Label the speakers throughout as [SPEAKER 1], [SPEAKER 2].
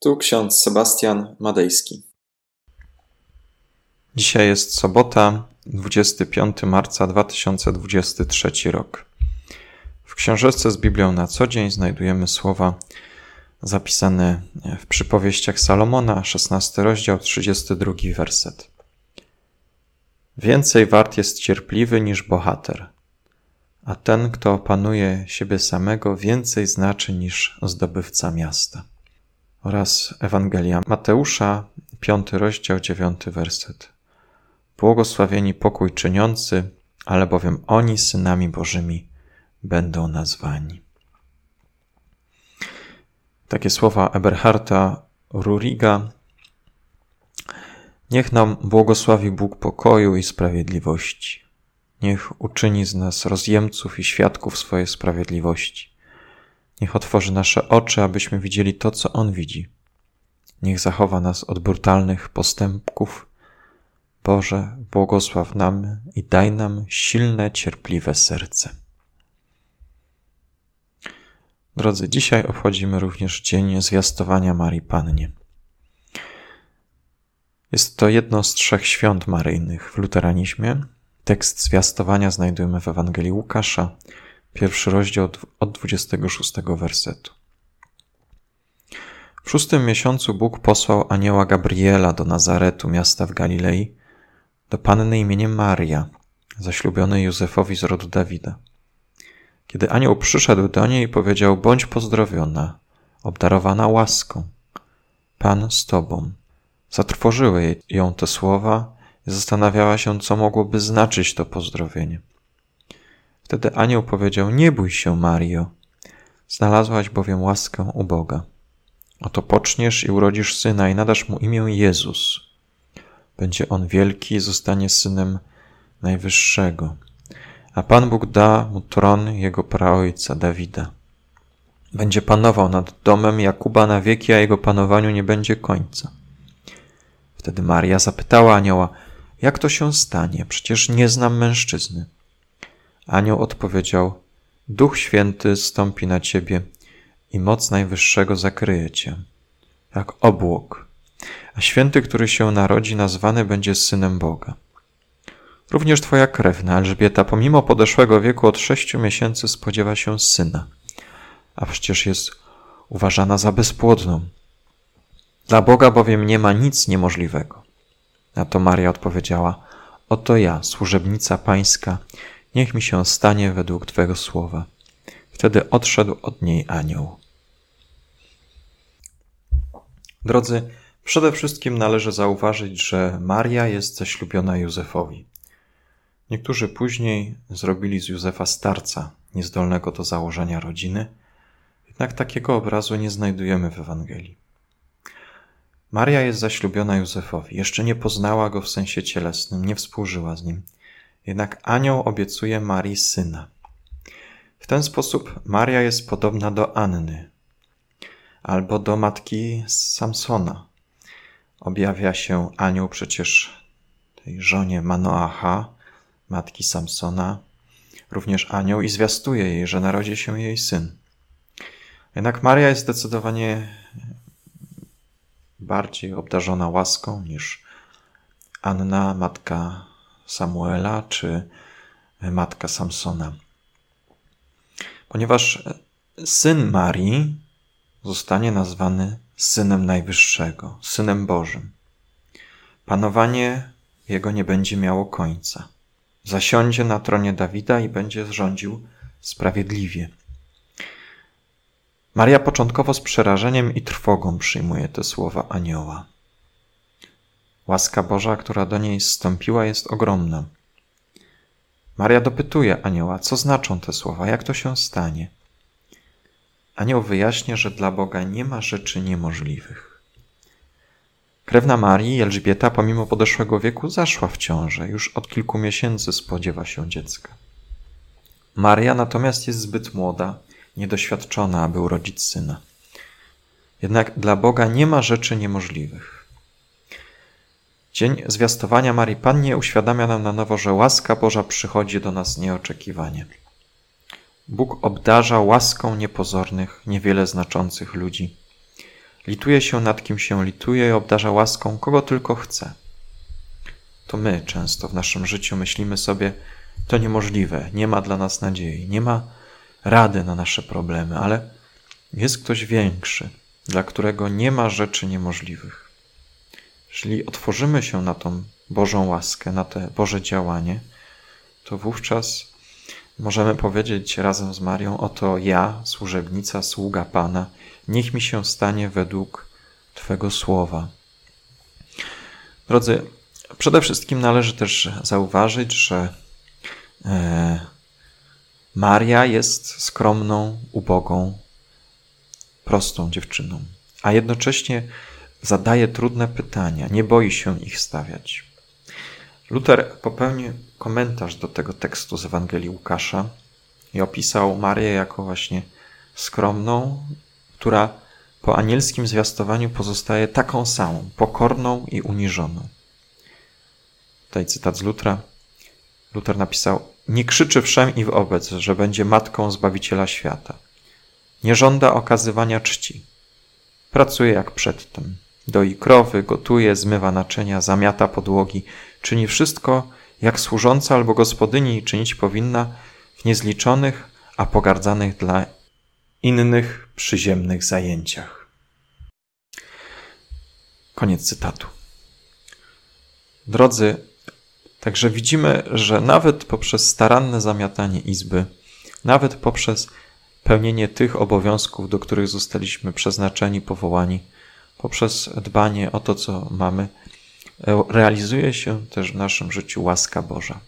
[SPEAKER 1] Tu ksiądz Sebastian Madejski.
[SPEAKER 2] Dzisiaj jest sobota, 25 marca 2023 rok. W książeczce z Biblią na co dzień znajdujemy słowa zapisane w przypowieściach Salomona, 16 rozdział, 32 werset. Więcej wart jest cierpliwy niż bohater, a ten, kto opanuje siebie samego, więcej znaczy niż zdobywca miasta oraz Ewangelia Mateusza, piąty rozdział, dziewiąty werset. Błogosławieni pokój czyniący, albowiem oni synami Bożymi będą nazwani. Takie słowa Eberharta Ruriga. Niech nam błogosławi Bóg pokoju i sprawiedliwości. Niech uczyni z nas rozjemców i świadków swojej sprawiedliwości Niech otworzy nasze oczy, abyśmy widzieli to, co On widzi. Niech zachowa nas od brutalnych postępków. Boże, błogosław nam i daj nam silne, cierpliwe serce. Drodzy, dzisiaj obchodzimy również Dzień Zwiastowania Marii Pannie. Jest to jedno z trzech świąt maryjnych w luteranizmie. Tekst zwiastowania znajdujemy w Ewangelii Łukasza, Pierwszy rozdział od 26 wersetu. W szóstym miesiącu Bóg posłał anioła Gabriela do Nazaretu, miasta w Galilei, do panny imieniem Maria, zaślubionej Józefowi z rodu Dawida. Kiedy anioł przyszedł do niej, powiedział: Bądź pozdrowiona, obdarowana łaską. Pan z tobą. Zatrwożyły ją te słowa i zastanawiała się, co mogłoby znaczyć to pozdrowienie. Wtedy anioł powiedział: Nie bój się, Mario. Znalazłaś bowiem łaskę u Boga. Oto poczniesz i urodzisz syna i nadasz mu imię Jezus. Będzie on wielki i zostanie synem Najwyższego. A Pan Bóg da mu tron jego praojca Dawida. Będzie panował nad domem Jakuba na wieki, a jego panowaniu nie będzie końca. Wtedy Maria zapytała anioła: Jak to się stanie? Przecież nie znam mężczyzny. Anioł odpowiedział: Duch Święty stąpi na ciebie i moc Najwyższego zakryje cię, jak obłok, a święty, który się narodzi, nazwany będzie synem Boga. Również twoja krewna Elżbieta, pomimo podeszłego wieku od sześciu miesięcy, spodziewa się syna, a przecież jest uważana za bezpłodną. Dla Boga bowiem nie ma nic niemożliwego. Na to Maria odpowiedziała: Oto ja, służebnica Pańska, niech mi się stanie według Twego słowa. Wtedy odszedł od niej anioł. Drodzy, przede wszystkim należy zauważyć, że Maria jest zaślubiona Józefowi. Niektórzy później zrobili z Józefa starca, niezdolnego do założenia rodziny, jednak takiego obrazu nie znajdujemy w Ewangelii. Maria jest zaślubiona Józefowi, jeszcze nie poznała go w sensie cielesnym, nie współżyła z nim jednak anioł obiecuje Marii syna. W ten sposób Maria jest podobna do Anny albo do matki Samsona. Objawia się anioł przecież tej żonie Manoacha, matki Samsona, również anioł i zwiastuje jej, że narodzi się jej syn. Jednak Maria jest zdecydowanie bardziej obdarzona łaską niż Anna, matka Samuela czy matka Samsona. Ponieważ syn Marii zostanie nazwany synem Najwyższego, synem Bożym. Panowanie jego nie będzie miało końca. Zasiądzie na tronie Dawida i będzie rządził sprawiedliwie. Maria początkowo z przerażeniem i trwogą przyjmuje te słowa anioła. Łaska Boża, która do niej zstąpiła, jest ogromna. Maria dopytuje anioła, co znaczą te słowa, jak to się stanie. Anioł wyjaśnia, że dla Boga nie ma rzeczy niemożliwych. Krewna Marii, Elżbieta, pomimo podeszłego wieku, zaszła w ciążę. Już od kilku miesięcy spodziewa się dziecka. Maria natomiast jest zbyt młoda, niedoświadczona, aby urodzić syna. Jednak dla Boga nie ma rzeczy niemożliwych. Dzień zwiastowania Marii Pannie uświadamia nam na nowo, że łaska Boża przychodzi do nas nieoczekiwanie. Bóg obdarza łaską niepozornych, niewiele znaczących ludzi. lituje się nad kim się lituje i obdarza łaską kogo tylko chce. To my często w naszym życiu myślimy sobie, to niemożliwe, nie ma dla nas nadziei, nie ma rady na nasze problemy, ale jest ktoś większy, dla którego nie ma rzeczy niemożliwych. Jeżeli otworzymy się na tą Bożą łaskę, na te Boże działanie, to wówczas możemy powiedzieć razem z Marią: Oto ja, służebnica, sługa Pana, niech mi się stanie według Twego słowa. Drodzy, przede wszystkim należy też zauważyć, że e, Maria jest skromną, ubogą, prostą dziewczyną, a jednocześnie zadaje trudne pytania, nie boi się ich stawiać. Luther popełnił komentarz do tego tekstu z Ewangelii Łukasza i opisał Marię jako właśnie skromną, która po anielskim zwiastowaniu pozostaje taką samą, pokorną i uniżoną. Tutaj cytat z Lutra. Luther napisał: Nie krzyczy wszem i wobec, że będzie matką Zbawiciela świata. Nie żąda okazywania czci. Pracuje jak przedtem. Doi krowy, gotuje, zmywa naczynia, zamiata podłogi, czyni wszystko, jak służąca albo gospodyni czynić powinna w niezliczonych, a pogardzanych dla innych przyziemnych zajęciach. Koniec cytatu. Drodzy, także widzimy, że nawet poprzez staranne zamiatanie izby, nawet poprzez pełnienie tych obowiązków, do których zostaliśmy przeznaczeni, powołani, poprzez dbanie o to, co mamy, realizuje się też w naszym życiu łaska Boża.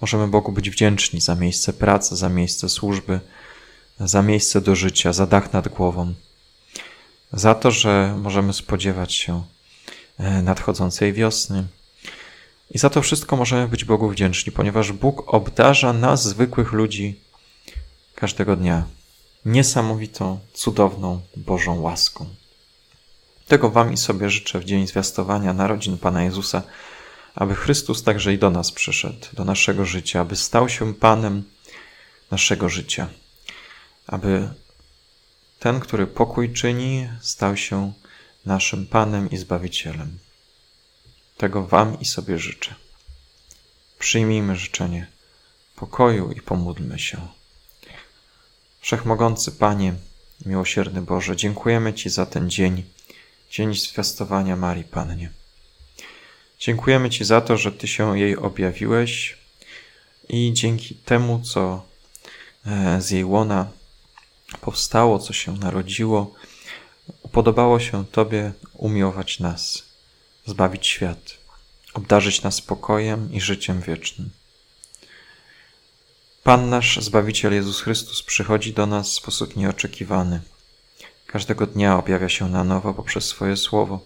[SPEAKER 2] Możemy Bogu być wdzięczni za miejsce pracy, za miejsce służby, za miejsce do życia, za dach nad głową, za to, że możemy spodziewać się e, nadchodzącej wiosny. I za to wszystko możemy być Bogu wdzięczni, ponieważ Bóg obdarza nas, zwykłych ludzi, każdego dnia niesamowitą, cudowną Bożą łaską. Tego Wam i sobie życzę w dzień zwiastowania narodzin Pana Jezusa, aby Chrystus także i do nas przyszedł, do naszego życia, aby stał się Panem naszego życia, aby ten, który pokój czyni, stał się naszym Panem i Zbawicielem. Tego Wam i sobie życzę. Przyjmijmy życzenie pokoju i pomódlmy się. Wszechmogący Panie, miłosierny Boże, dziękujemy Ci za ten dzień, dzień zwiastowania Marii Pannie. Dziękujemy Ci za to, że Ty się jej objawiłeś i dzięki temu, co e, z jej łona powstało, co się narodziło, upodobało się Tobie umiłować nas, zbawić świat, obdarzyć nas spokojem i życiem wiecznym. Pan nasz Zbawiciel Jezus Chrystus przychodzi do nas w sposób nieoczekiwany. Każdego dnia objawia się na nowo poprzez swoje słowo.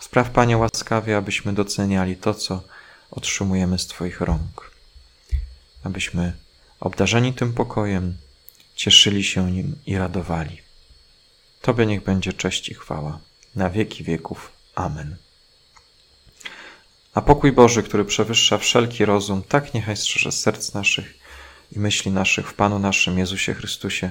[SPEAKER 2] Spraw, Panie, łaskawie, abyśmy doceniali to, co otrzymujemy z Twoich rąk. Abyśmy, obdarzeni tym pokojem, cieszyli się nim i radowali. Tobie niech będzie cześć i chwała na wieki wieków. Amen. A pokój Boży, który przewyższa wszelki rozum, tak niechaj strzeże serc naszych i myśli naszych w Panu naszym Jezusie Chrystusie